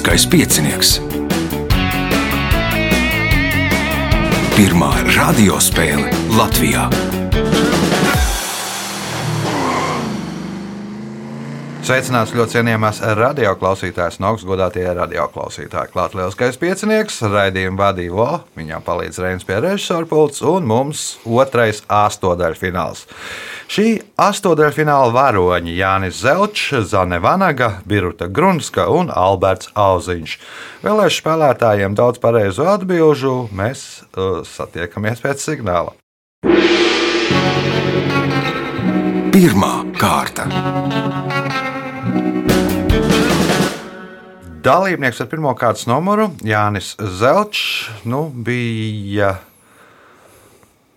Lieliskais piecinieks. Pirmā radiospēle Latvijā. Sveicināts ļoti cienījamās radioklausītājas, no augstgadātie radioklausītāji. Klāt lielskais piecinieks, raidījumu vadīja Vo, viņam palīdz Reinas pie režisora pults un mums otrais astotdaļfināls. Šī astotdaļfināla varoņi Jānis Zelčs, Zane Vanaga, Biruta Grunska un Alberts Auziņš. Vēlēšu spēlētājiem daudz pareizu atbilžu, mēs uh, satiekamies pēc signāla. Pirmā kārta. Dalībnieks ar pirmā kārtas numuru Jānis Zelčs nu, bija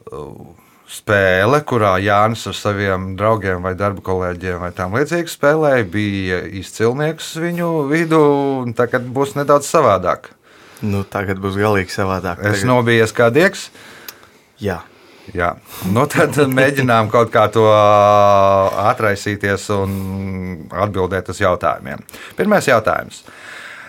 uh, spēle, kurā Jānis ar saviem draugiem vai darba kolēģiem vai tam līdzīgi spēlēja. Bija izcilnieks viņu vidū, tagad būs nedaudz savādāk. Nu, tagad būs galīgi savādāk. Es Tagad... nobijies kā diegs. Jā, Jā, nu tad mēģinām kaut kā to atraisīties un atbildēt uz jautājumiem. Pirmais jautājums.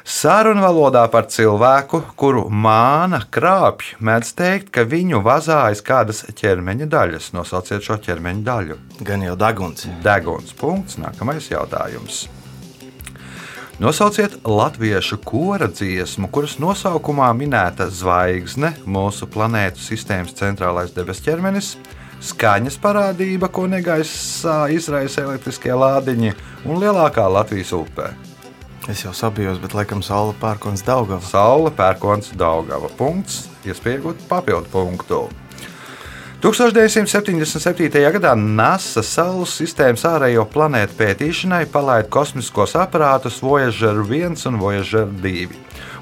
Sarunvalodā par cilvēku, kuru māna krāpj, mēdz teikt, ka viņu vazājas kādas ķermeņa daļas. Nosauciet šo ķermeņa daļu. gan jau deguns. Deguns. Punkts. Nākamais jautājums. Nosauciet latviešu kora dziesmu, kuras nosaukumā minēta zvaigzne, mūsu planētas sistēmas centrālais debesu ķermenis, skaņas parādība, ko negaisā izraisa elektriskie lādiņi un lielākā Latvijas upē. Es jau sabijos, bet laikam saule pērkons Daugava. Saule, pērkons, Daugava. Punkts, iespējot papildu punktu. 1977. gadā NASA Saules sistēmas ārējo planētu pētīšanai palaida kosmiskos aparātus Voyager 1 un Voyager 2.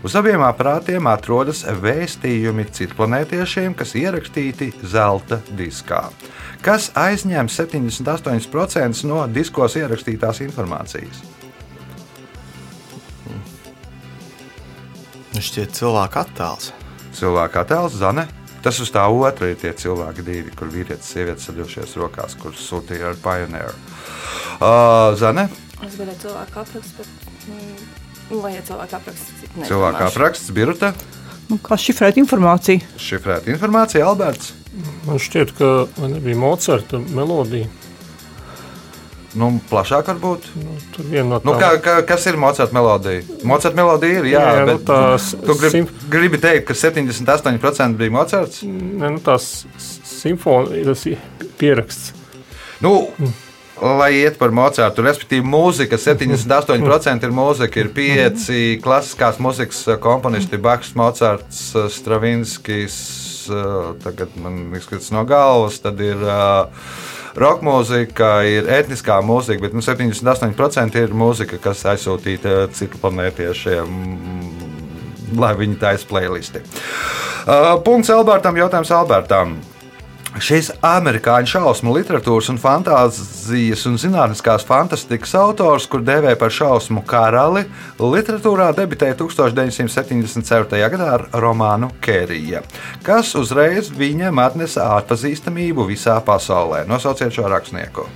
Uz abiem aparātiem atrodas vēstījumi citplanētiešiem, kas ierakstīti zelta diskā, kas aizņem 78% no diskos ierakstītās informācijas. Nu, šķiet cilvēka attēls. Cilvēka attēls Zane. Tas uz tā otra ir tie cilvēki, divi, kur vīrietis un sieviete saļojušies rokās, kurus sūtīja ar Pioneer. Uh, Zane, Es gribēju cilvēku aprakstu, bet. Mm, lai ir cilvēku apraksts, nezināšu. apraksts, Birta, Nu, kā šifrēt informāciju? šifrēta informācija, Alberts. Man šķiet, ka nebija Mocarta melodija. Nu, plašāk varbūt. Nu, tur viena no Nu, tām kā, kā, kas ir Mocarta melodija? Mocarta melodija ir, jā, Jā, nu, bet tās tu grib, sim- gribi teikt, ka 78% bija Mocarts? ne, nu, tās simfonijas, pieraksts. Nu, lai iet par Mocartu, respektīvi, mūzika 78% ir mūzika. Ir pieci klasiskās mūzikas komponisti, Baks, Mocarts, Stravinskis, tagad man izskatās no galvas, tad ir. Roka mūzika ir etniskā mūzika, bet nu, 78% ir mūzika, kas aizsūtīta citu planētiešiem, lai viņi taisa playlisti. Uh, punkts Albertam, jautājums Albertam. Šis amerikāņu šausmu literatūras un fantāzijas un zinātniskās fantastikas autors, kur dēvē par šausmu karali, literatūrā debitēja 1974. gadā ar romānu Kērija, kas uzreiz viņam atnesa atpazīstamību visā pasaulē. Nosauciet šo rakstnieku.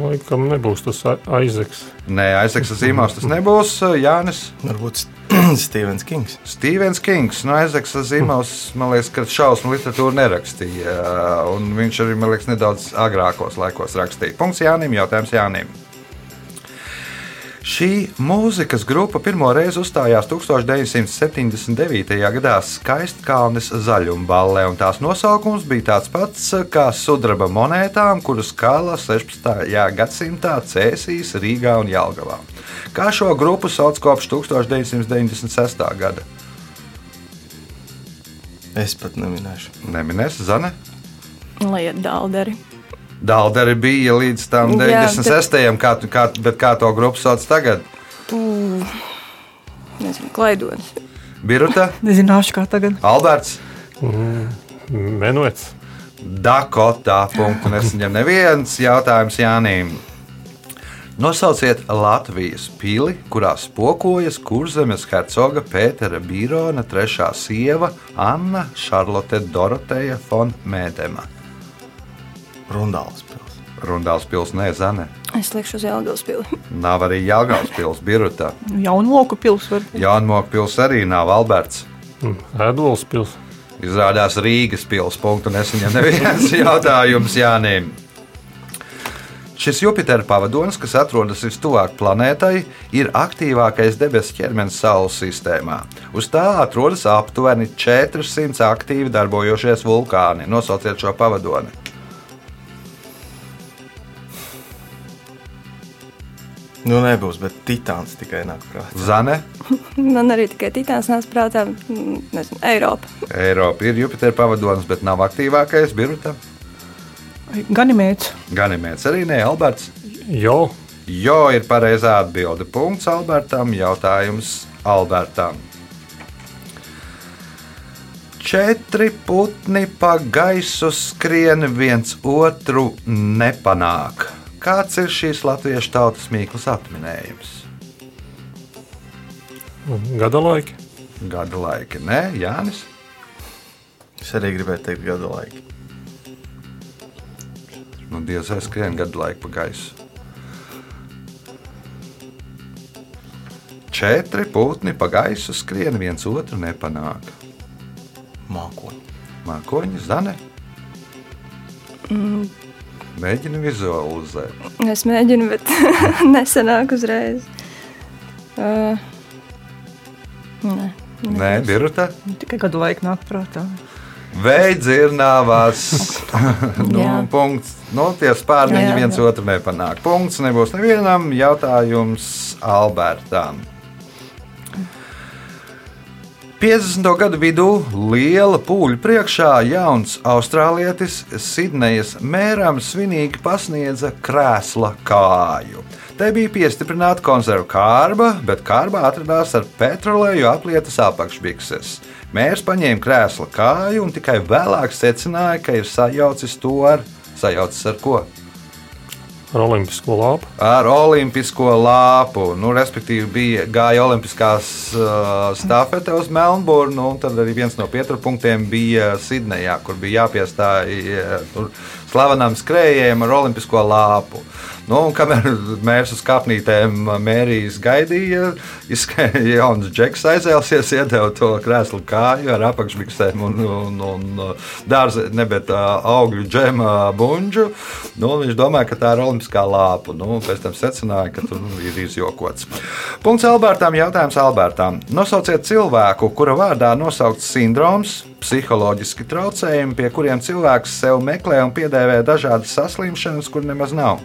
Laikam nebūs tas Aizeks. Nē, Aizsaks Zīmos tas nebūs. Jānis Varbūt Stevens Kings. Stevens Kings. No Aizsaks Zīmos, man liekas, ka šausmu literatūru nerakstīja. Un viņš arī, man liekas, nedaudz agrākos laikos rakstīja. Punkts Jānim, jautājums Jānim. Šī mūzikas grupa pirmo reizi uzstājās 1979. gadā Skaistkalnes zaļumballē, un tās nosaukums bija tāds pats kā sudraba monētām, kuras kala 16. gadsimtā Cēsīs, Rīgā un Jālgavā. Kā šo grupu sauc kopš 1996. gada? Es pat neminēšu. Neminēs Zane. Lai ir dalderi. Dalderi bija līdz tam Jā, 96. Kā, tu- kā, bet kā to grupu sauc tagad? Nezinu, klaidonis. Biruta, Nezināšu, kā tagad. Alberts. Menuets. Dakotā. Punktu nesaņem neviens jautājums Jānim. Nosauciet Latvijas pili, kurā spokojas kurzemes hercoga Pētera Bīrona trešā sieva Anna Šarlote Doroteja von Mēdema. Rundāls pils. Rundāls pils nezane. Es likšu uz Jelgavas pili. Nav arī Jāgaunas pilsēta, Birta. Jaunmoku pilsēta. Jānmoka pilsēta arī nav Alberts. Ēdols pils. Izrādās Rīgas pilsēta. Punktu nesaņem neviens jautājums Jānim. Šis Jupitera pavadonis, kas atrodas vistuvāk planētai, ir aktīvākais debesu ķermenis Saules sistēmā. Uz tā atrodas aptuveni 400 aktīvi darbojošies vulkāni. Nosauciet šo pavadoni. Nu, nebūs, bet titāns tikai nāk prātā. Zane, Man arī tikai Titāns nāca prātā, mm, nezinu, Eiropa. Eiropa ir Jupitera pavadonis, bet nav aktīvākais. Birta, Ganimēts. Ganimēts arī ne Alberts. Jo, Jo ir pareizā atbilde. Punkts Albertam. Jautājums Albertam. Četri putni pa gaisu skrien viens otru nepanāk. Kāds ir šīs latviešu tautas mīklas atminējums? gada laiki. Gada laika, nē, Jānis. Es arī gribēju teikt, gada laiki. Nu, Dievs, vai skrien gadu laiku pa gaisu. Četri putni pa gaisu skrien viens otru nepanāk. Mākoņi. Mākoņi, zane. Mm, Mēģini vizualizēt. es mēģinu, bet nesanāk uzreiz. Uh, nē, Nē, Birta. Tikai gadu laiku nāk prātā. Veidzirnāvās. nu, Jā. punkts. Nu, tie spārniņi Jā, viens jā. otru nepanāk. Punkts nebūs nevienam. Jautājums Albertam. 50. gadu vidū liela pūļa priekšā jauns austrālietis Sidnejas mēram svinīgi pasniedza krēsla kāju. Te bija piestiprināta konservu kārba, bet kārbā atradās ar petroleju aplietas apakšbikses. Mērs paņēma krēsla kāju un tikai vēlāk secināja, ka ir sajaucis to ar, sajaucis ar ko? Ar olimpisko lāpu. ar olimpisko lāpu. Nu, respektīvi, bija gāja olimpiskās uh, stafete uz Melnburnu, un tad arī viens no pieturpunktiem bija Sidnejā, kur bija jāpiestāj uh, tur slavenam skrējējiem ar olimpisko lāpu. Nu, kamēr mērs uz kāpnītēm mērijas gaidīja, izskrēja jauns džeks aizēlsies, iedeva to krēslu kāju ar apakšbiksēm un, un, un dārza, ne, bet uh, augļu džema buņģu. Nu, viņš domāja, ka tā ir olimpiskā lāpa. Nu, pēc tam secināja, ka tur ir izjokots. Punkts Albertam. Jautājums Albertam. Nosauciet cilvēku, kura vārdā nosaukts sindroms, psiholoģiski traucējumi, pie kuriem cilvēks sev meklē un piedēvē dažādas saslimšanas, kur nemaz nav.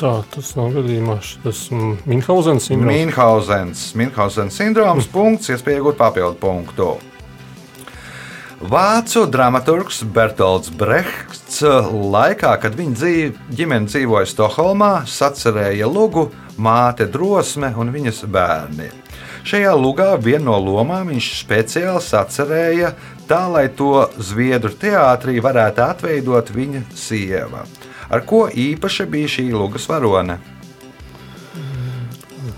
Tā tas nav gadījumā tas Minhausens sindroms. Minhausens, Minhausens sindroms, punkts, iespēja iegūt papildu punktu. Vācu dramaturgs Bertolds Brehts laikā, kad viņa dzīv, ģimene dzīvoja Stokholmā, sacerēja lugu Māte drosme un viņas bērni. Šajā lugā vienu no lomām viņš speciāli sacerēja tā, lai to Zviedru teātrī varētu atveidot viņa sieva. Ar ko īpaša bija šī lugas varone?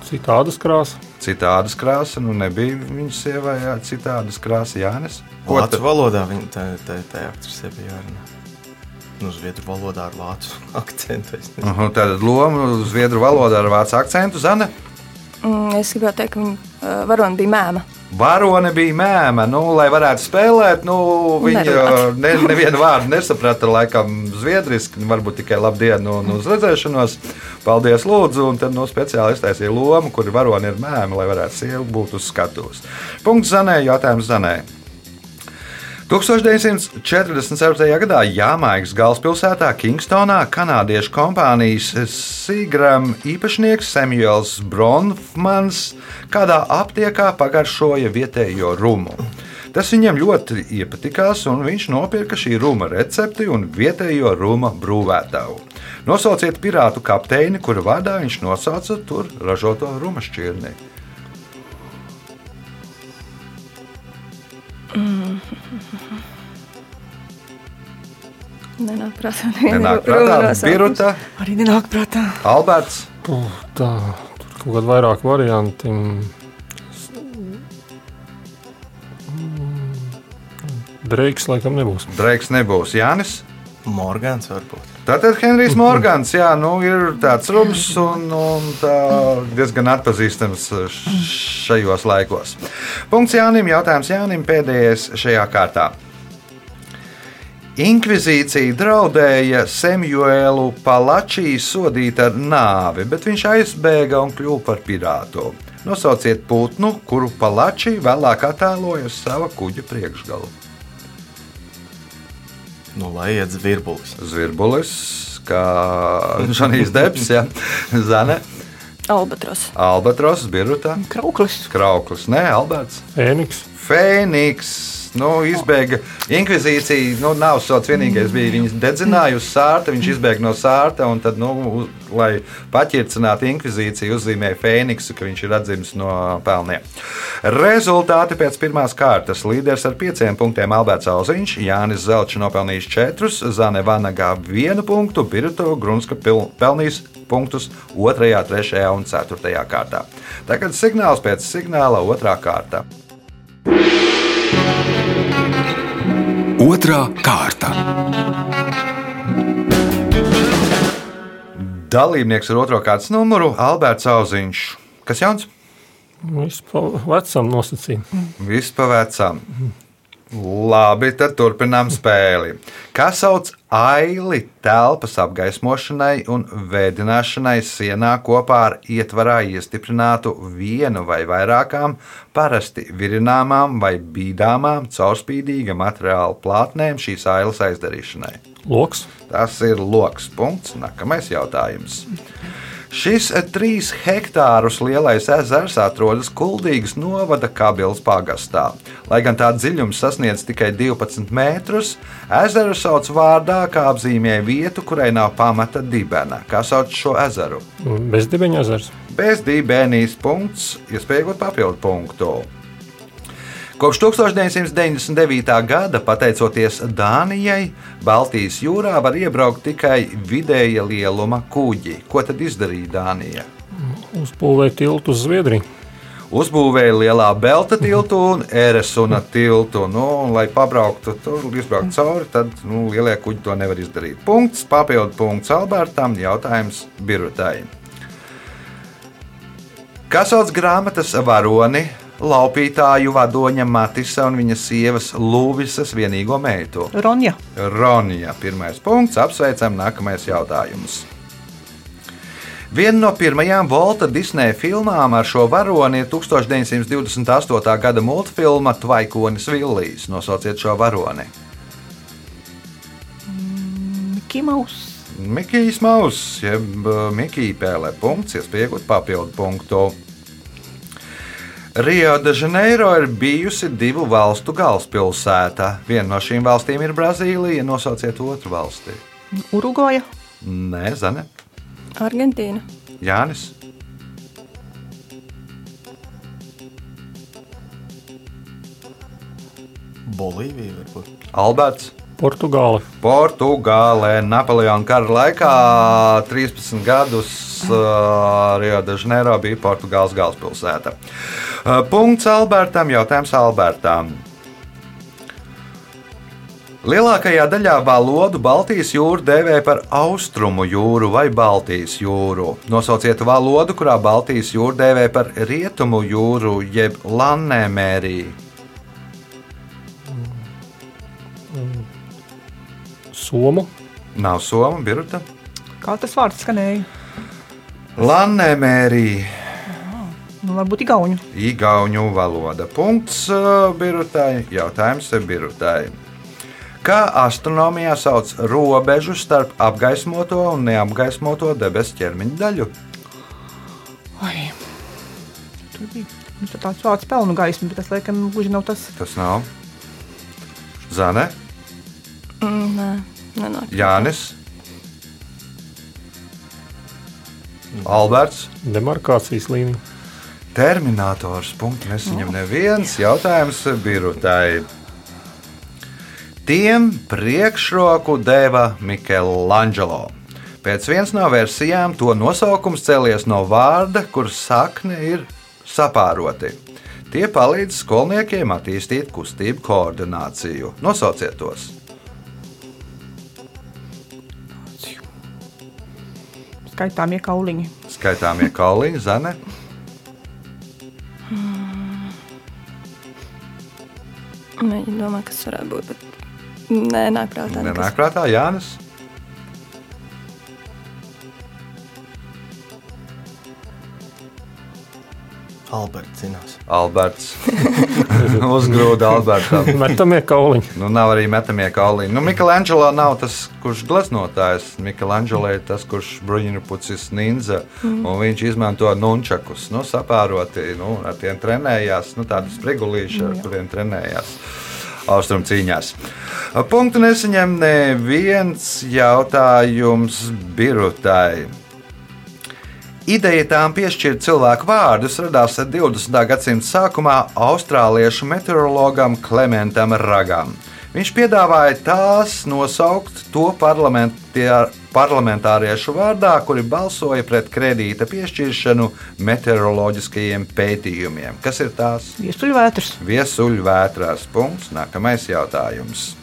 Citādas krāsas. Citādas krāsa, nu nebija viņa sievai, jā, citādas krāsa Jānis. Ko Vācu tu- valodā viņa tā, tā, tā aktrise bija jārunā. Nu, zviedru valodā ar vācu akcentu. es nezinu. Uhu, Tātad loma zviedru valodā ar vācu akcentu Zane. Mm, es gribētu teikt, ka viņa uh, varona bija mēma. Varone bija mēma, nu, lai varētu spēlēt. Nu, viņa Nerunāt. ne, nevienu vārdu nesaprata, laikam, zviedriski. Varbūt tikai labdien, un uz redzēšanos. Paldies, Lūdzu. Un tad no speciāli iztaisīja lomu, kur varone ir mēma, lai varētu sievu būt uz skatuves. Punkts Zanē, jautājums Zanē. 1947. gadā Jāmaigas galvaspilsētā Kingstonā kanādiešu kompānijas Seagram īpašnieks Samuels Bronfmans kādā aptiekā pagaršoja vietējo rumu. Tas viņam ļoti iepatikās, un viņš nopirka šī ruma recepti un vietējo ruma brūvētavu. Nosauciet pirātu kapteini, kura vārdā viņš nosauca tur ražoto ruma šķirni. Nenāk prātā. Nenāk prātā. Biruta, Arī nenāk prātā. Alberts. Puh, Tā, tur kaut kādi vairāk varianti. Dreiks laikam nebūs. Dreiks nebūs Jānis. Morgans varbūt. Tātad Henrijs Morgans, jā, nu, ir tāds rubs un, un tā diezgan atpazīstams šajos laikos. Punkts Jānim, jautājums Jānim pēdējais šajā kārtā. Inkvizīcija draudēja Samuēlu Palačī sodīt ar nāvi, bet viņš aizbēga un kļuva par pirātu. Nosauciet putnu, kuru Palačī vēlāk attēloja uz sava kuģa priekšgalu. Nu, lai iet zvirbulis. Zvirbulis, kā Žanīs Debs, ja? Zane, Albatros. Albatros, Birutā, Krauklis. Krauklis, Nē, Alberts. Fēniks. Fēniks. Nu, izbēga inkvizīcija. Nu, nav sots vienīgais. Bija viņas dedzināja uz sārta, viņš izbēga no sārta. Un tad, nu, lai paķircinātu inkvizīciju, uzzīmēja Fēniksu, ka viņš ir atzīmis no pelniem. Rezultāti pēc pirmās kārtas. Līderis ar pieciem punktiem Alberts Alziņš, Jānis Zelčs nopelnījis četrus, Zane Vanagā vienu punktu, Birto Grunska pelnījis punktus 2, 3 un 4 kārtā. Tagad signāls pēc signāla otrā kārta. Otra kārta. Dalībnieks ar otro kārtas numuru - Alberts Auziņš. Kas jauns? Viss pa vecam nosacījumam. Viss pa vecam. Labi, tad turpinām spēli. Kā sauc aili telpas apgaismošanai un vēdināšanai sienā kopā ar ietvarā iestiprinātu vienu vai vairākām parasti virināmām vai bīdāmām caurspīdīga materiāla plātnēm šīs ailes aizdarīšanai? Loks. Tas ir loks. Punkts. Nākamais jautājums. Šis trīs hektārus lielais ezers atrodas Kuldīgas novada Kabils pagastā. Lai gan tā dziļums sasniedz tikai 12 metrus, ezeru sauc vārdā, kā apzīmē vietu, kurai nav pamata dibena. Kā sauc šo ezeru? Bezdibeņa ezers. Bez dibēnijas punkts, iespējot papildu punktu. Kopš 1999. gada, pateicoties Dānijai, Baltijas jūrā var iebraukt tikai vidēja lieluma kuģi. Ko tad izdarīja Dānija? Uzbūvēja tiltu uz Zviedriju. Uzbūvēja lielā belta tiltu un Eresuna tiltu. Nu, un, lai pabrauktu tur, izbrauktu cauri, tad nu, lielie kuģi to nevar izdarīt. Punkts, papildu punkts Albertam, jautājums Birutai. Kas sauc grāmatas varoni, laupītāju vadoņa Matisa un viņa sievas Lūvisas vienīgo meitu? Ronja. Ronija. Pirmais punkts, apsveicam, nākamais jautājums. Viena no pirmajām Volta Disneja filmām ar šo varoni ir 1928. gada multfilma Tvaikonis Villijs. Nosauciet šo varoni. Kimaus. Mikijs Mauss, jeb uh, Mikija pēlē punkts, iespējot papildu punktu. Rio de Janeiro ir bijusi divu valstu galvaspilsēta. Viena no šīm valstīm ir Brazīlija. Nosauciet otru valsti. Urugoja. Nē, Zane, Argentīna. Jānis. Bolīvija varbūt. Alberts. Portugāli. Portugālē Napoleona kara laikā 13 gadus uh, Rio de Janeiro bija Portugāles galvaspilsēta. Uh, punkts Albertam, jautājums Albertam. Lielākajā daļā valodu Baltijas jūru dēvē par austrumu jūru vai Baltijas jūru. Nosauciet valodu, kurā Baltijas jūru dēvē par rietumu jūru jeb Lannēmēriju. Somu. Nav Soma, Birta. Kā tas vārds skanēja? Lannēmērija. Nu, varbūt Igauņu. Igauņu valoda. Punkts uh, birutai. Jautājums birutai. Kā astronomijā sauc robežu starp apgaismoto un neapgaismoto debesu ķermeņa daļu? Ai. Tur bija nu, tāds vārds pelnu gaisma, bet tas laikam gluži nav tas. Tas nav. Zane, Mm, nē, nenāk. Jānis, Alberts, Demarkācijas līnija. Terminators. Punkts nesaņem neviens jautājums birutai. Tiem priekšroku deva Michelangelo. Pēc vienas no versijām to nosaukums cēlies no vārda, kuras sakne ir sapāroti. Tie palīdz skolniekiem attīstīt kustību koordināciju. Nosauciet tos! Skaitāmie kauliņi. Skaitāmie kauliņi, zane. Mēģinu domāt, kas varētu būt. Bet nē, nāk prātā. nekas. Nenāk prātā Jānis. Alberts zinās. Alberts. Uzgrūda Albertam. Metamie kauliņi. Nu, nav arī metamie kauliņi. Nu, Mikelāņģelā nav tas, kurš gleznotājs. Mikelāņģelā ir tas, kurš bruņurupucis ninja. Mm. Viņš izmanto nunčakus. Nu, sapāroti, nu, ar tiem trenējās. Nu, tādas sprigulīši, ar kuriem trenējās. Austrum cīņās. Punktu nesaņem neviens jautājums birutai. Ideja tām piešķirt cilvēku vārdus radās 20. gadsimta sākumā austrāliešu meteorologam Klementam Ragam. Viņš piedāvāja tās nosaukt to parlamentāriešu vārdā, kuri balsoja pret kredīta piešķiršanu meteoroloģiskajiem pētījumiem. Kas ir tās? Viesuļvētras. Viesuļvētrās. Punkts. Nākamais jautājums.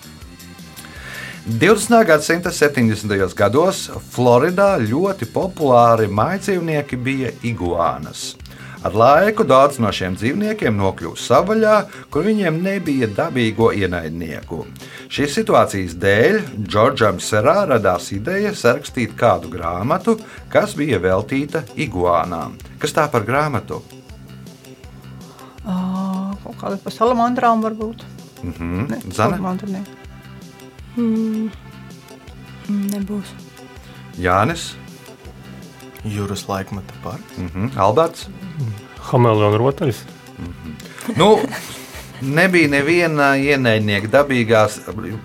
20. gadsimta 70. gados Floridā ļoti populāri mājdzīvnieki bija iguānas. Ar laiku daudz no šiem dzīvniekiem nokļuva savaļā, kur viņiem nebija dabīgo ienaidnieku. Šīs situācijas dēļ Džordžam Serā radās ideja sarakstīt kādu grāmatu, kas bija veltīta iguānām. Kas tā par grāmatu? Ā, Kaut kāda pa salamandrām varbūt. Mhm. Ne, Zane, salamandra ne. Mm, nebūs. Jānis, Jūras laikmeta parks. mhm. Alberts. Hameleona rotaļas. Nu, nebija neviena ienaidnieka dabīgās,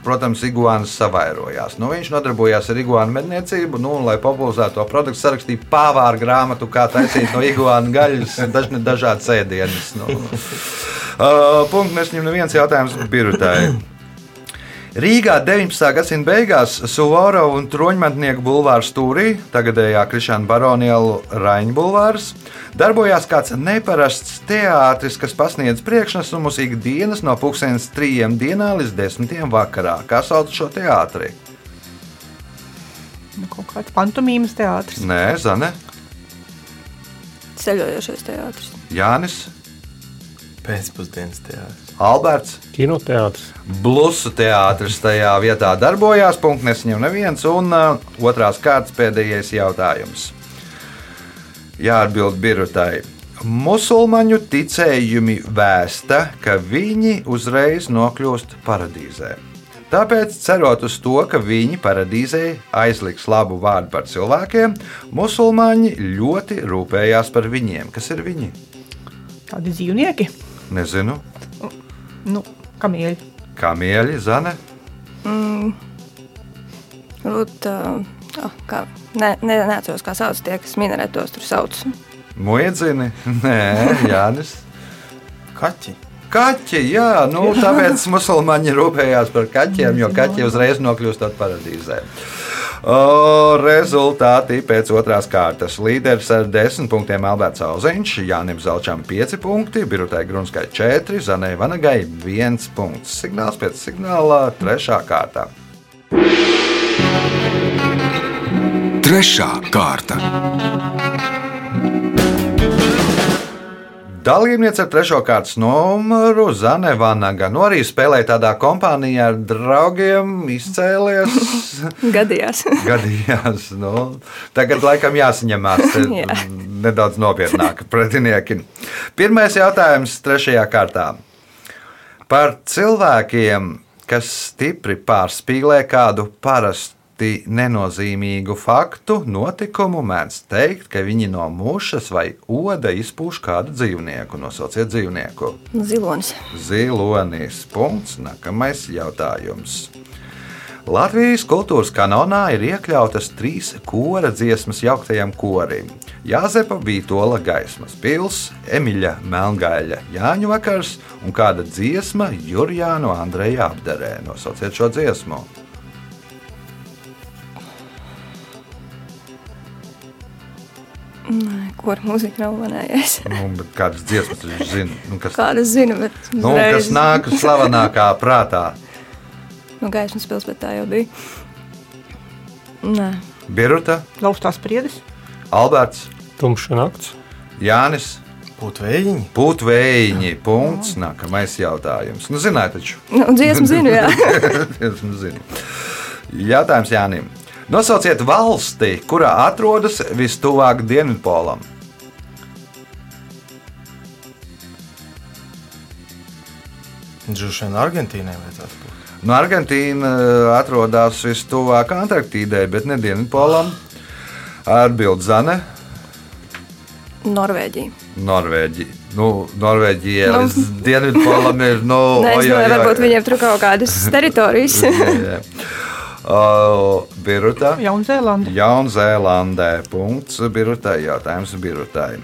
protams, iguānas savairojās. Nu, viņš nodarbojās ar iguānu medniecību, nu, un, lai popularizētu to produktu, sarakstīja pāvāru grāmatu, kā taisīt no iguāna gaļas dažne dažādas ēdienas. Nu. Uh, Punkts, nesaņem neviens jautājums birutai. Rīgā 19. gadsimta beigās Suvoro un Troņmantnieku bulvāra stūrī, tagadējā Krišāna Baroniela Raņa bulvārs, darbojās kāds neparasts teātris, kas pasniedz priekšnesumus ikdienas no 2003 dienā līdz 10. vakarā. Kā sauc šo teātri? Nu, Kaut kāds pantomīmas teātris. Nē, Zane, Ceļojošais teātris. Jānis, Pēcpusdienas teātris. Alberts. Kinoteātris. Blusu teātris tajā vietā darbojās. Punkts nesaņem neviens. Un uh, otrās kārtas pēdējais jautājums. Jāatbild birutai. Musulmaņu ticējumi vēsta, ka viņi uzreiz nokļūst paradīzē. Tāpēc, cerot uz to, ka viņi paradīzē aizliks labu vārdu par cilvēkiem, musulmaņi ļoti rūpējās par viņiem. Kas ir viņi? Tādi dzīvnieki, Nezinu, nu, kamieļi. kamieļi, zane. Varbūt, uh, oh, kā, ne, ne, neatceros, kā sauc tie, kas minaretos tur sauc. Muiedzini? Nē, Jānis. Kaķi. Kaķi, jā, nu, tāpēc musulmaņi rūpējās par kaķiem, jo kaķi uzreiz nokļūstot paradīzē. O, rezultāti pēc otrās kārtas. Līderis ar 10 punktiem Alberts Auziņš, Jānis Zelčam 5 punkti, Birutai Grunskai 4, Zanai Vanagai 1 punkts. Signāls pēc signāla 3. kārtā. Trešā kārta. Dalībniece ar trešo kārtas numuru Zane Vanaga. Nu, arī spēlēja tādā kompānijā ar draugiem, izcēlies. Gadījās. gadījās. Nu, tagad laikam jāsaņemās Jā. nedaudz nopietnāk pretinieki. Pirmais jautājums trešajā kārtā. Par cilvēkiem, kas stipri pārspīlē kādu parastu nenozīmīgu faktu, notikumu mēdz teikt, ka viņi no mušas vai oda izpūš kādu dzīvnieku. Nosauciet dzīvnieku. Zilonis. Zilonis. Punkts. Nākamais jautājums. Latvijas kultūras kanonā ir iekļautas trīs kora dziesmas jauktajam korim. Jāzepa Vītola gaismas pils, Emiļa Melngaļa Jāņu vakars un kāda dziesma Jurjānu Andreja apdarē. Nosauciet šo dziesmu. Nē, kur mūzika nav manējais. Nu, kādas dziesmas viņš zina? Nu, kas, Kādas zinu, bet nu, kas nāk slavenākā prātā? No gaismas pils, bet tā jau bija. Nē, Biruta, Laustās priedes. Alberts, Tumša nakts. Jānis. Putvējiņi. Putvējiņi. Punkts. Nākamais jautājums. Nu, zināt, taču. Nu, dziesmu zinu, jā. Es nezinu. Jautājums Jānim. Nosauciet valsti, kurā atrodas vistuvāk Dienvidpolam. Droši vien Argentīnai vajadzētu būt. Nu, Argentīna eh, atrodas vistuvāk Antarktīdai, bet ne Dienvidpolam. Atbild Zane. Norvēģija. Norvēģija. Nu, Norvēģija Nu. līdz Dienvidpolam ir. Nu, Nē, es domāju, varbūt viņiem tur kaut kādas teritorijas. Jā, jā. Uh, Biruta. Jaunzēlanda. Jaunzēlandē. Punkts Birutai. Jautājums Birutai.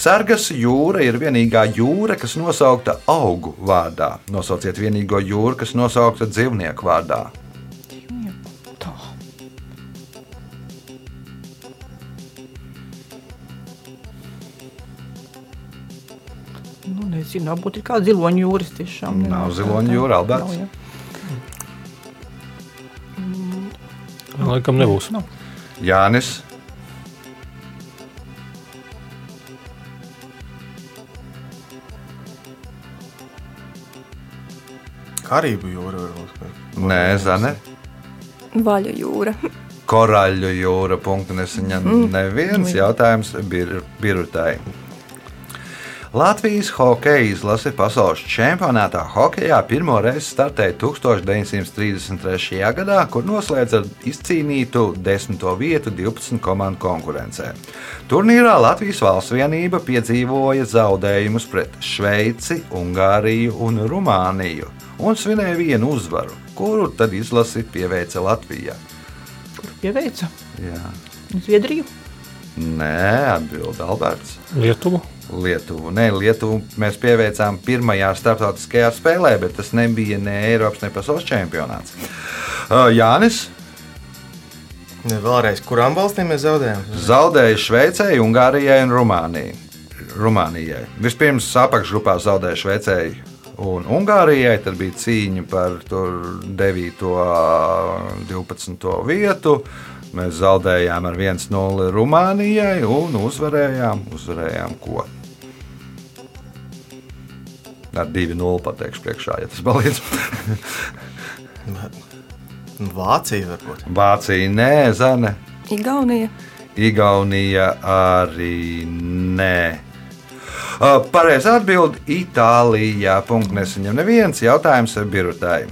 Sargas jūra ir vienīgā jūra, kas nosaukta augu vārdā. Nosauciet vienīgo jūru, kas nosaukta dzīvnieku vārdā. Tā. Nu, nezinu, varbūt ir kāda ziloņa jūras tiešām. Nav ziloņa jūra, Alberts. Nav, jā. Laikam nebūs. Nav. Jānis. Karību jūra varbūt. Nē, Zane. Vaļu jūra. Koraļu jūra. Punktu nesaņem neviens jautājums bir, Birutai. Latvijas hokeja izlase pasaules čempionātā hokeja pirmo reizi startēja 1933. gadā, kur noslēdza ar izcīnītu 10. vietu 12 komandu konkurencē. Turnīrā Latvijas valsts vienība piedzīvoja zaudējumus pret Šveici, Ungāriju un Rumāniju un svinēja vienu uzvaru, kuru tad izlasi pieveica Latvijā. Kur pieveica? Jā. Zviedriju. Nē, atbild Alberts. Lietuvu. Lietuvu. Nē, Lietuvu mēs pieveicām pirmajā starptautiskajā spēlē, bet tas nebija ne Eiropas, ne pasaules čempionāts. Uh, Jānis Ne, vēlreiz, kurām valstīm mēs zaudējām? zaudēja Šveicē, Ungārijai un Rumānijai. Rumānijai. Vispirms apakšgrupā zaudēja Šveicē un Ungārijai, tad bija cīņa par tur 9. un 12. vietu. Mēs zaudējām ar 1-0 Rumānijai un uzvarējām, uzvarējām ko? Ar 2-0 pateikšu priekšā, ja tas palīdz. Vācija varbūt. Vācija nē, Zane. Igaunija. Igaunija arī nē. Uh, Pareizā atbilde - Itālijā. Punkts nesaņem neviens jautājums Birutai.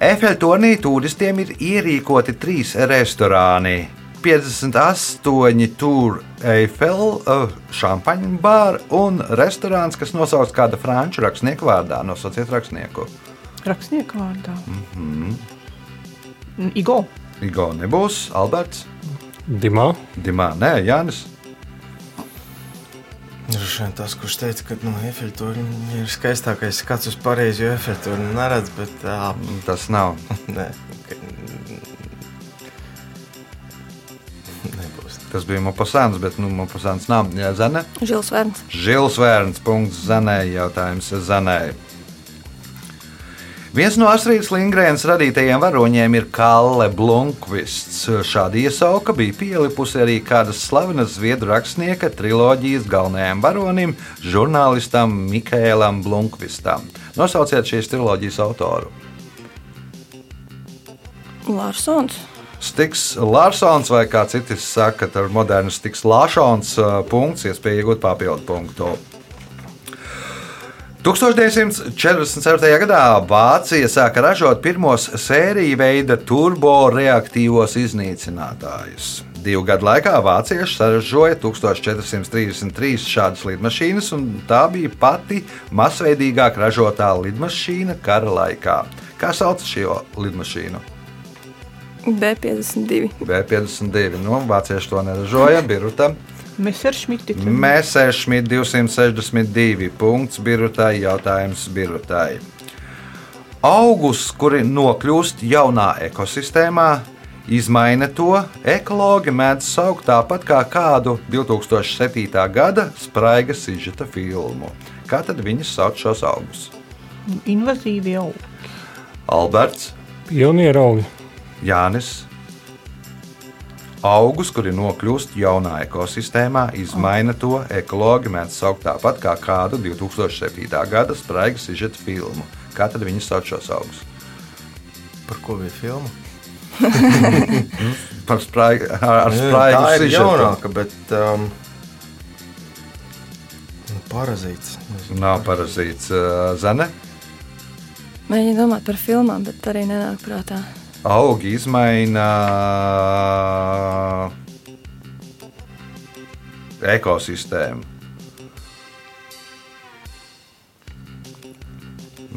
Efeļtonī turistiem ir ierīkoti trīs restorāni. 58 tur Eiffel, uh, šampaņu bāra un restorāns, kas nosaukts kāda franču rakstnieku vārdā. Nosauciet rakstnieku. Rakstnieku vārdā. Mhm. Mm. Igo. Igo nebūs, Alberts, Dimā. Dimā, nē, Jānis. Droši vien tas, kurš teica, ka no Eiffeltorņa ir skaistākais skats uz pareizi, jo Eiffeltorņa neredz, bet tā, Tas nav. Tas bija Mopasāns, bet nu, Mopasāns nav. Jā, Zane. Žils Verns. Žils Vērns. Punkts Zanē. Jautājums Zanē. Viens no Astrid Lindgrēnas radītajiem varoņiem ir Kalle Blunkvists. Šāda iesauka bija pielipusi arī kādas slavenas zviedru rakstnieka triloģijas galvenajam varonim, žurnālistam Mikēlam Blunkvistam. Nosauciet šīs triloģijas autoru. Larsons. Stiks Larsons vai kā citi saka, ar modernu Stiks Lāšons uh, punkts, iespēja iegūt papildu punktu. 1947. gadā Vācija sāka ražot pirmos sēriju veida turboreaktīvos iznīcinātājus. Divu gadu laikā vācieši saražoja 1433 šādas lidmašīnas, un tā bija pati masveidīgāk ražotā lidmašīna kara laikā. Kā sauc šo lidmašīnu? B52. B52. Nu, vācieši to neražoja. Biruta. Messerschmitti. Mēsēšmit 262. Punkts Birutai. Jautājums Birutai. Augus, kuri nokļūst jaunā ekosistēmā, izmaina to, ekologi mēdz saukt tāpat kā kādu 2007. gada spraiga sižeta filmu. Kā tad viņi sauc šos augus? Invazīvi jau. Alberts, Pionieru augi. Jānis, Augus, kuri nokļūst jaunā ekosistēmā, izmaina to. Ekologi mēdz saukt tāpat kā kādu 2007. gada spraigas izžeta filmu. Kā tad viņi sauc šos augus? Par ko bija filma? Par spraigu, ar, ar Jā, spraigu tā ir sižetu. jaunāka, bet um, nu, parazīts. nezinu. Nav parazīts uh, zene. Mēģinu domāt par filmām, bet arī nenāk prātā. Augi izmaina ekosistēmu.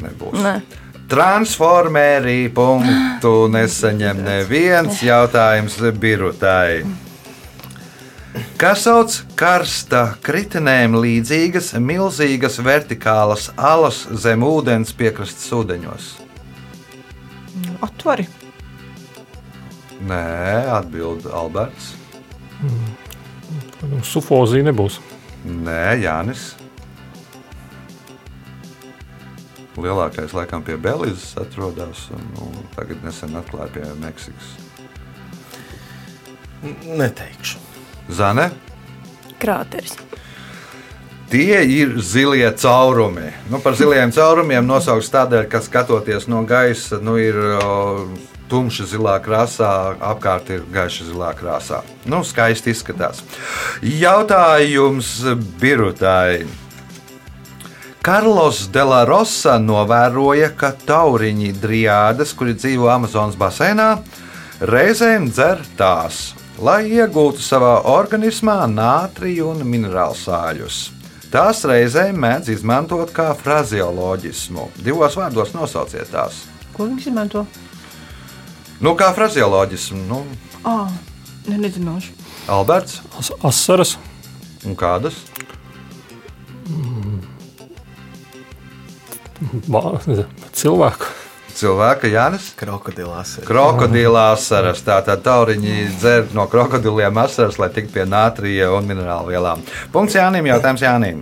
Nebūs. Nē, Transformeri punktu nesaņem neviens jautājums birutai. Kas sauc karsta kritenēm līdzīgas milzīgas vertikālas alas zem ūdens piekrastes ūdeņos? Atvari. Nē, atbild Alberts. Sufozija nebūs. Nē, Jānis. Lielākais laikam pie Belīzes atrodas, un nu, tagad nesen atklāja pie Meksikas. Neteikšu. Zane, krāteris. tie ir zilie caurumi. Nu, par ziliem caurumiem nosauks tādēļ, ka skatoties no gaisa, nu, ir o, tumša zilā krāsā, apkārt ir gaiša zilā krāsā. Nu, skaisti izskatās. Jautājums Birutai. Karlos de la Rosa novēroja, ka tauriņi driādas, kuri dzīvo Amazonas basēnā, reizēm dzer tās, lai iegūtu savā organismā nātriju un minerālu sāļus. Tās reizēm mēdz izmantot kā frazioloģismu. Divos vārdos nosauciet tās. Ko viņi izmanto? Nu, kā frazioloģismu, nu, Ah, ne, nezināšu. Alberts As, asaras, un kādas? ba, cilvēku. Cilvēka Jānis. Krokodilās. Krokodila asaras. Tātad tauriņi dzer no krokodiliem asaras, lai tiktu pie nātrija un minerālu vielām. Punkts Jānim. Jautājums Jānim.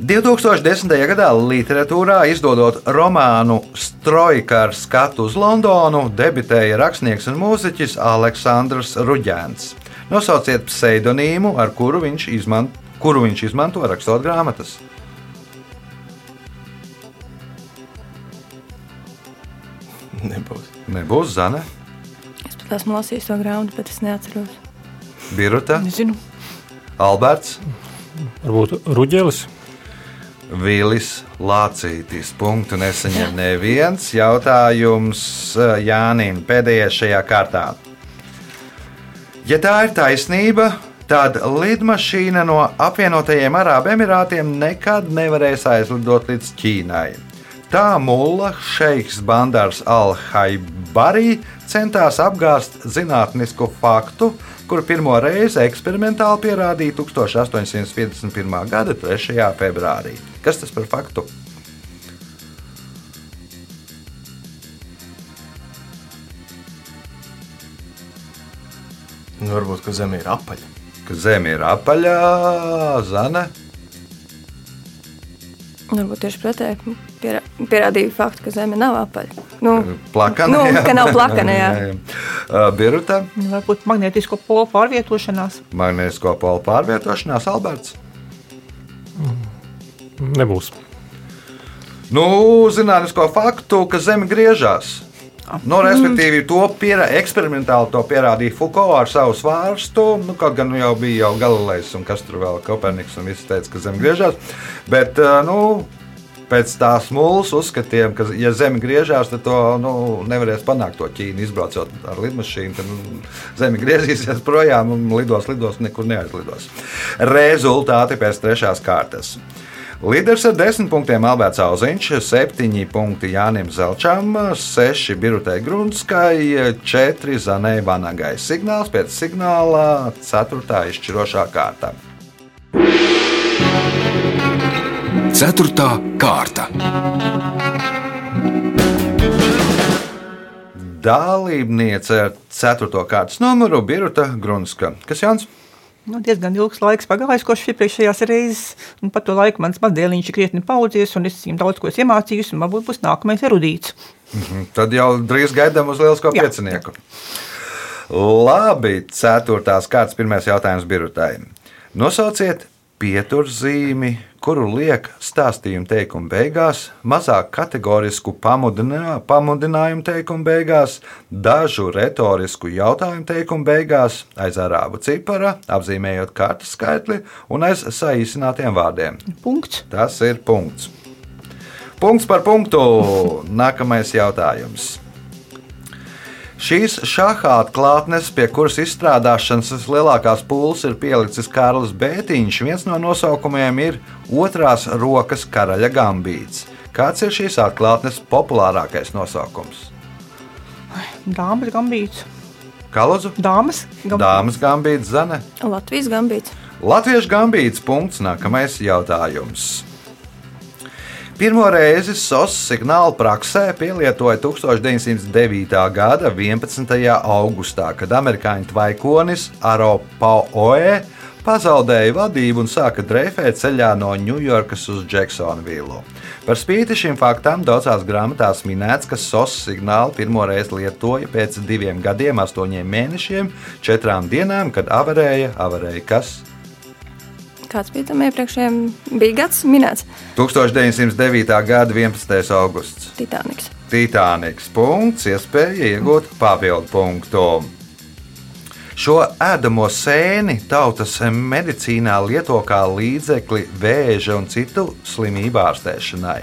2010. gadā literatūrā izdodot romānu Strojka ar skatu uz Londonu, debitēja rakstnieks un mūziķis Aleksandrs Ruģēns. Nosauciet pseidonīmu, ar kuru viņš, izman, kuru viņš izmanto rakstot grāmatas. Nebūs. Nebūs Zane, Es pat esmu lasījis to grāmatu, bet es neatceros. Birta, Nezinu. Alberts. Varbūt ruģelis. Vīlis Lācītis. Punktu nesaņem neviens jautājums eh, Jānim pēdējais šajā kārtā. Ja tā ir taisnība, tad lidmašīna no apvienotajiem Arābu Emirātiem nekad nevarēs aizlidot līdz Ķīnai. Tā mulla Šeiks Bandars Al-Haibari centās apgāzt zinātnisku faktu, kuru pirmo reizi eksperimentāli pierādīja 1851. gada 3. februārī. Kas tas par faktu? Nu, varbūt, ka zeme ir apaļa. Ka Zeme ir apaļā, zana. Varbūt tieši pretēji pierā, pierādīja faktu, ka Zeme nav apaļa. Nu, Plakana, Nu, jā. ka nav plakana, jā. Uh, Birta, Varbūt magnētisko polu pārvietošanās. magnētisko polu pārvietošanās, Alberts. Nebūs. Nu, zinātnisko faktu, ka Zeme griežas. Nu, respektīvi, to piera, eksperimentāli to pierādīja Foucault ar savu svārstu. Nu, kaut gan nu, jau bija jau Galilejs un kas tur vēl Koperniks un viss teica, ka Zeme griežas. Bet, uh, nu, pēc tās mūles uzskatiem, ka, ja Zeme griežās, tad to nu, nevarēs panākt to Ķīnu izbraucot ar lidmašīnu. Tad nu, Zeme griezīsies projām un lidos, lidos, nekur neaizlidos. Rezultāti pēc trešās kārtas. Līderis ar 10 punktiem Alberts Auziņš, 7 punkti Jānim Zelčam, 6 Birutei Grunskai, 4 Zanai Vanagai. Signāls pēc signāla 4. izšķirošā kārta. Ceturtā kārta. Dalībniece ar 4. kārtas numuru Biruta Grunska. Kas Jānis? Nu, diezgan ilgs laiks pagājis, kopš iepriekšējās reizes. Un par to laiku mans mazdēliņš ir krietni paudzies, un es viņam daudz ko esmu iemācījis, un varbūt būs nākamais erudīts. Tad jau drīz gaidām uz lielisko Jā. piecinieku. Labi, ceturtās kārtas pirmais jautājums birutai. Nosauciet pieturzīmi, kuru liek stāstījuma teikuma beigās, mazāk kategorisku pamudinā, pamudinājumu teikuma beigās, dažu retorisku jautājumu teikuma beigās, aiz arābu cipara, apzīmējot kartes skaitli un aiz saīsinātiem vārdiem. Punkts. Tas ir punkts. Punkts par punktu. Nākamais jautājums. Šīs šāda atklātnes, pie kuras izstrādāšanas vislielākās pūles ir pielicis Kārlis Bētiņš, viens no nosaukumiem ir otrās rokas karaļa gambīts. Kāds ir šīs atklātnes populārākais nosaukums? Dāmas gambīts. Kā lūdzu? Dāmas gambīts. Dāmas gambīts, Zane. Latvijas gambīts. Latviešu gambīts punkts. Nākamais jautājums. Pirmo reizi SOS signāla praksē pielietoja 1909. gada 11. augustā, kad amerikāņu tvaikonis Aropaoe pazaudēja vadību un sāka dreifēt ceļā no Ņujorkas uz Džeksonvilu. Par spīti šim faktam daudzās grāmatās minēts, ka SOS signālu pirmo reizi lietoja pēc diviem gadiem, astoņiem mēnešiem, četrām dienām, kad avarēja, avarēja kas? Kāds bija tam iepriekšējiem? Bija gads minēts 1909. gada 11. augusts. Titaniks. Titaniks. Punkts, iespēja iegūt papildu punktu. Šo ēdamo sēni tautas medicīnā lieto kā līdzekli vēža un citu slimību ārstēšanai.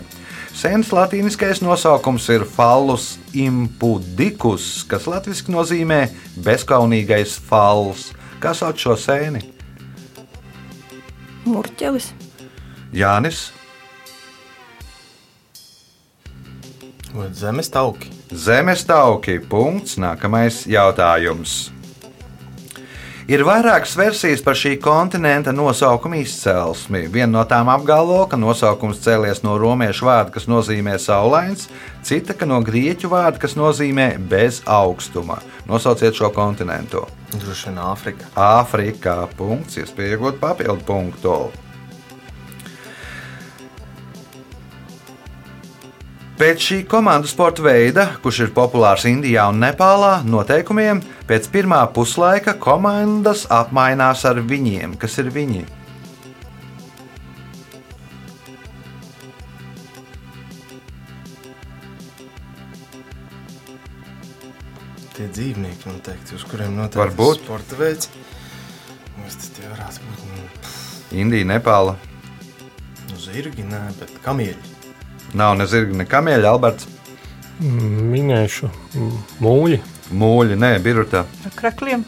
Sēnes latīniskais nosaukums ir Fallus impudicus, kas latviešu nozīmē bezkaunīgais falls. Kā sauc šo sēni? Murķelis. Jānis, zemes tauki? Zemes tauki. Punkts. Nākamais jautājums. Ir vairākas versijas par šī kontinenta nosaukuma izcelsmi. Viena no tām apgalvo, ka nosaukums cēlies no romiešu vārda, kas nozīmē saulains, cita no grieķu vārda, kas nozīmē bez augstuma. Nosauciet šo kontinentu. Droši vien Āfrika. Āfrikā. Punkts. Iespēja iegūt papildu punktu. Pēc šī komandu sporta veida, kurš ir populārs Indijā un Nepālā, noteikumiem pēc pirmā puslaika komandas apmainās ar viņiem, kas ir viņi. Tie dzīvnieki noteikti, uz kuriem noteikti Varbūt. sporta veids. Kas tas tie varētu būt? Nu, Indija, Nepāla. Nu, zirgi, nē, bet kamieļi. Nav ne zirga, ne kamieļa, Alberts. Minēšu mūļi. Mūļi, nē, birutā. Ar krekliem.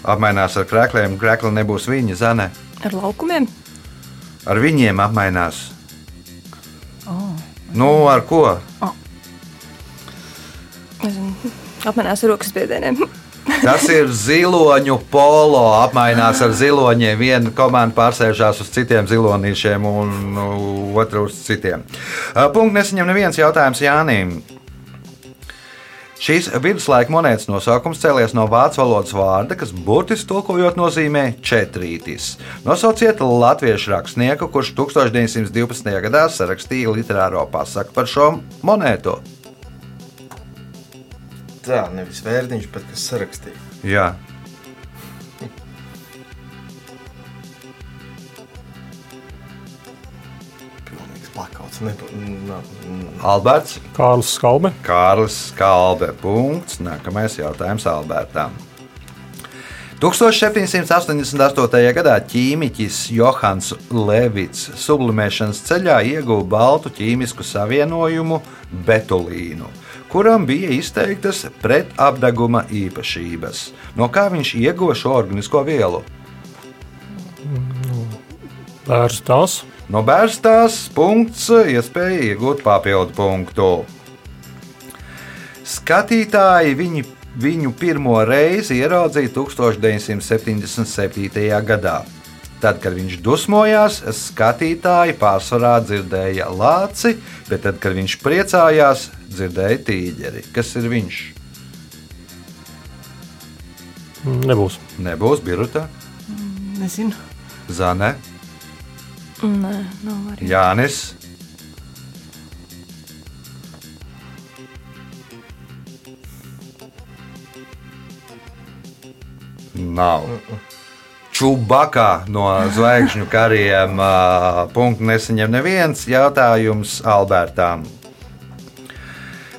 Apmainās ar krēkliem, krēkli nebūs viņa zane. Ar laukumiem. Ar viņiem apmainās. Nu, ar ko? Nezinu, apmainās ar rokas spiedieniem. Tas ir ziloņu polo. Apmainās ar ziloņiem. Viena komanda pārsēžās uz citiem zilonīšiem, un nu, otra uz citiem. Punkts nesaņem neviens jautājums Jānim. Šīs viduslaika monētas nosaukums cēlies no vācu valodas vārda, kas burtiski tulkojot nozīmē četrītis. Nosauciet latviešu rakstnieku, kurš 1912. gadā sarakstīja literāro pasaku par šo monētu. Tā, nevis vērtiņš, bet kas sarakstīja. Jā, Nepa, nav. Alberts. Kārlis Skalbe. Kārlis Kalbe. Punkts. Nākamais jautājums Albertam. 1788. gadā ķīmiķis Johans Levits sublimēšanas ceļā ieguva baltu ķīmisku savienojumu betulīnu, kuram bija izteiktas pretapdeguma īpašības. No kā viņš ieguva šo organisko vielu? Bērns tās. No bērstās punkts, iespēja iegūt papildu punktu. Skatītāji viņi, viņu pirmo reizi ieraudzīja 1977. gadā. Tad, kad viņš dusmojās, skatītāji pārsvarā dzirdēja lāci, bet tad, kad viņš priecājās, dzirdēja tīģeri. Kas ir viņš? Nebūs. Nebūs biruta, Nezinu. Zane, Nē, nav arī. Jānis. Nav. Čubakā no zvaigžņu kariem punktu nesaņem neviens jautājums Albertām.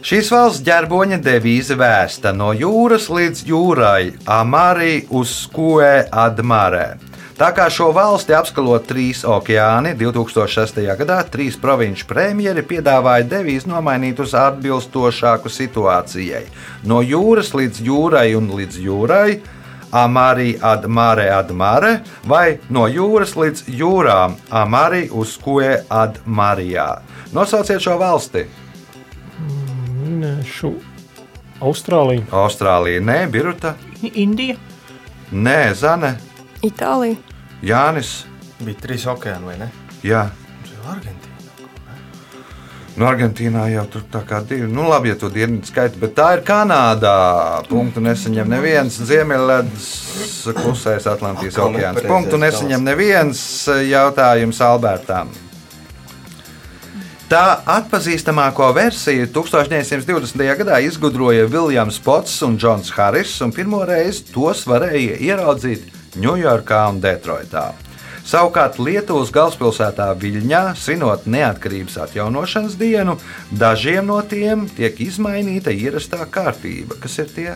Šīs valsts ģerboņa devīze vēsta no jūras līdz jūrai, Amārī uz Skue Admarē. Tā kā šo valsti apskalo trīs okeāni, 2006. gadā trīs provinču premjeri piedāvāja devīzi nomainīt uz atbilstošāku situācijai. No jūras līdz jūrai un līdz jūrai, Amārī Admare Admare vai no jūras līdz jūrām, Amārī uz Kue Admarijā. Nosauciet šo valsti! Minēšu Austrāliju. Austrālija, nē, Biruta, Indija. nē, Zane, Itālija, Jānis. Bija trīs okeāni, vai ne? Jā. Argentīna. Nu, Argentīnā jau tur tā kā divi. Nu, labi, ja tu dienvidu skaiti, bet tā ir Kanādā. Punktu nesaņem neviens. Ziemeļledus klusais Atlantijas okeāns. Punktu nesaņem neviens. Jautājums Albertam. Tā atpazīstamāko versiju 1920. gadā izgudroja Viljams Pots un Džons Haris, un pirmo reizi tos varēja ieraudzīt Ņujorkā un Detroitā. Savukārt Lietuvas galvaspilsētā Viļņā, svinot neatkarības atjaunošanas dienu, dažiem no tiem tiek izmainīta ierastā kārtība. Kas ir tie?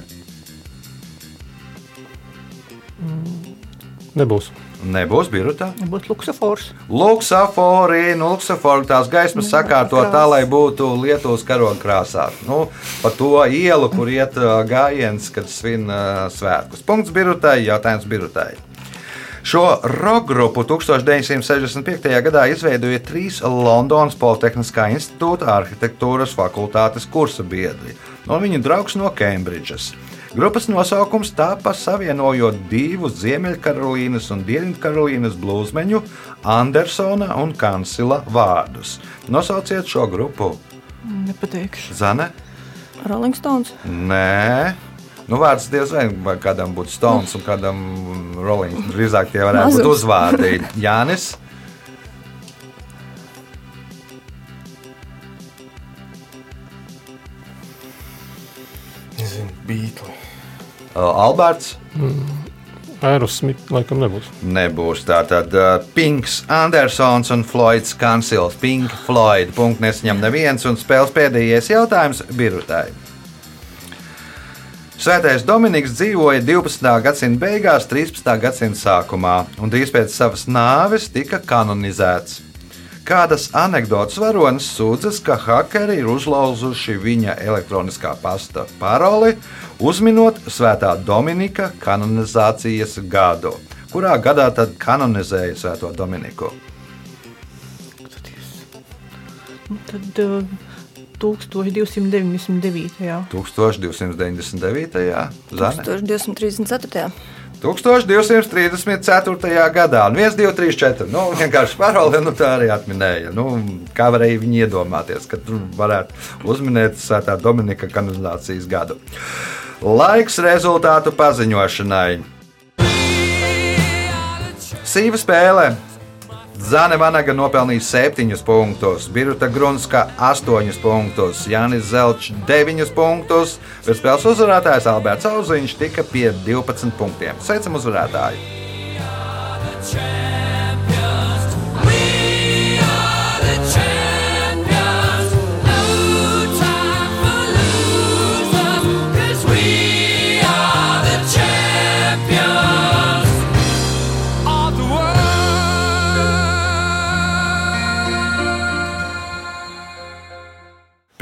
Nebūs. Nebūs birutā. Būs luksafors. Luksafori, nu, luksafori tās gaismas sakārto tā, lai būtu Lietuvas karoga krāsā. Nu, pa to ielu, kur iet gājiens, kad svin svētkus. Punkts birutai, jautājums birutai. Šo roka grupu 1965. gadā izveidoja trīs Londonas Politehniskā institūta arhitektūras fakultātes kursa biedri un viņa draugs no Kembridžas. Grupas nosaukums tāpa savienojot divus Ziemeļkarolīnas un Dienvidkarolīnas blūzmeņu, Andersona un Kansila vārdus. Nosauciet šo grupu. Nepateikšu. Zane? Rolling Stones, Nē. Nu, vārds diez vai kādam būtu Stones un kādam Rolling. Drīzāk tie varētu būt Mazums. uzvārdi. Jānis. Beatles. Alberts. Aerosmith laikam nebūs. Nebūs tātad uh, Pinks, Andersons un Floyds Kansils. Pink Floyd. Punkts nesaņem neviens un spēles pēdējais jautājums Birutai. Svētais Dominiks dzīvoja 12. gadsimta beigās, 13. gadsimta sākumā, un drīz pēc savas nāves tika kanonizēts. Kādas anekdotas varonis sūdzas, ka hakeri ir uzlauzuši viņa elektroniskā pasta paroli, uzminot Svētā Dominika kanonizācijas gadu. Kurā gadā tad kanonizēja Svēto Dominiku? Nu, Tad uh, 1299. Jā. 1299. Zane? 1234. 1234. gadā. Un 1, 2, 3, 4. Nu, vienkārši paroli, nu, tā arī atminēja. Nu, kā varēja viņi iedomāties, ka tur varētu uzminēt Svētā Dominika kanonizācijas gadu. Laiks rezultātu paziņošanai. Sīva spēle. Zane Vanaga nopelnīja 7 punktus, Birta Grunska 8 punktus, Jānis Zelčs 9 punktus, bet spēles uzvarētājs Alberts Auziņš tika pie 12 punktiem. Sveicam uzvarētāju!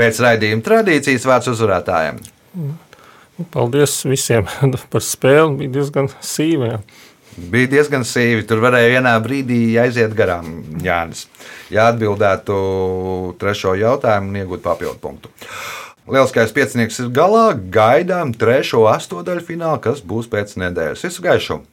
Pēc raidījuma tradīcijas vārds uzvarētājiem. Paldies visiem par spēli. Bija diezgan sīva. jā. Bija diezgan sīvi. Tur varēja vienā brīdī aiziet garām Jānis. Ja atbildētu trešo jautājumu un iegūtu papildu punktu. Lieliskais piecinieks ir galā. Gaidām trešo astotdaļu finālu, kas būs pēc nedēļas. Visu gaišu!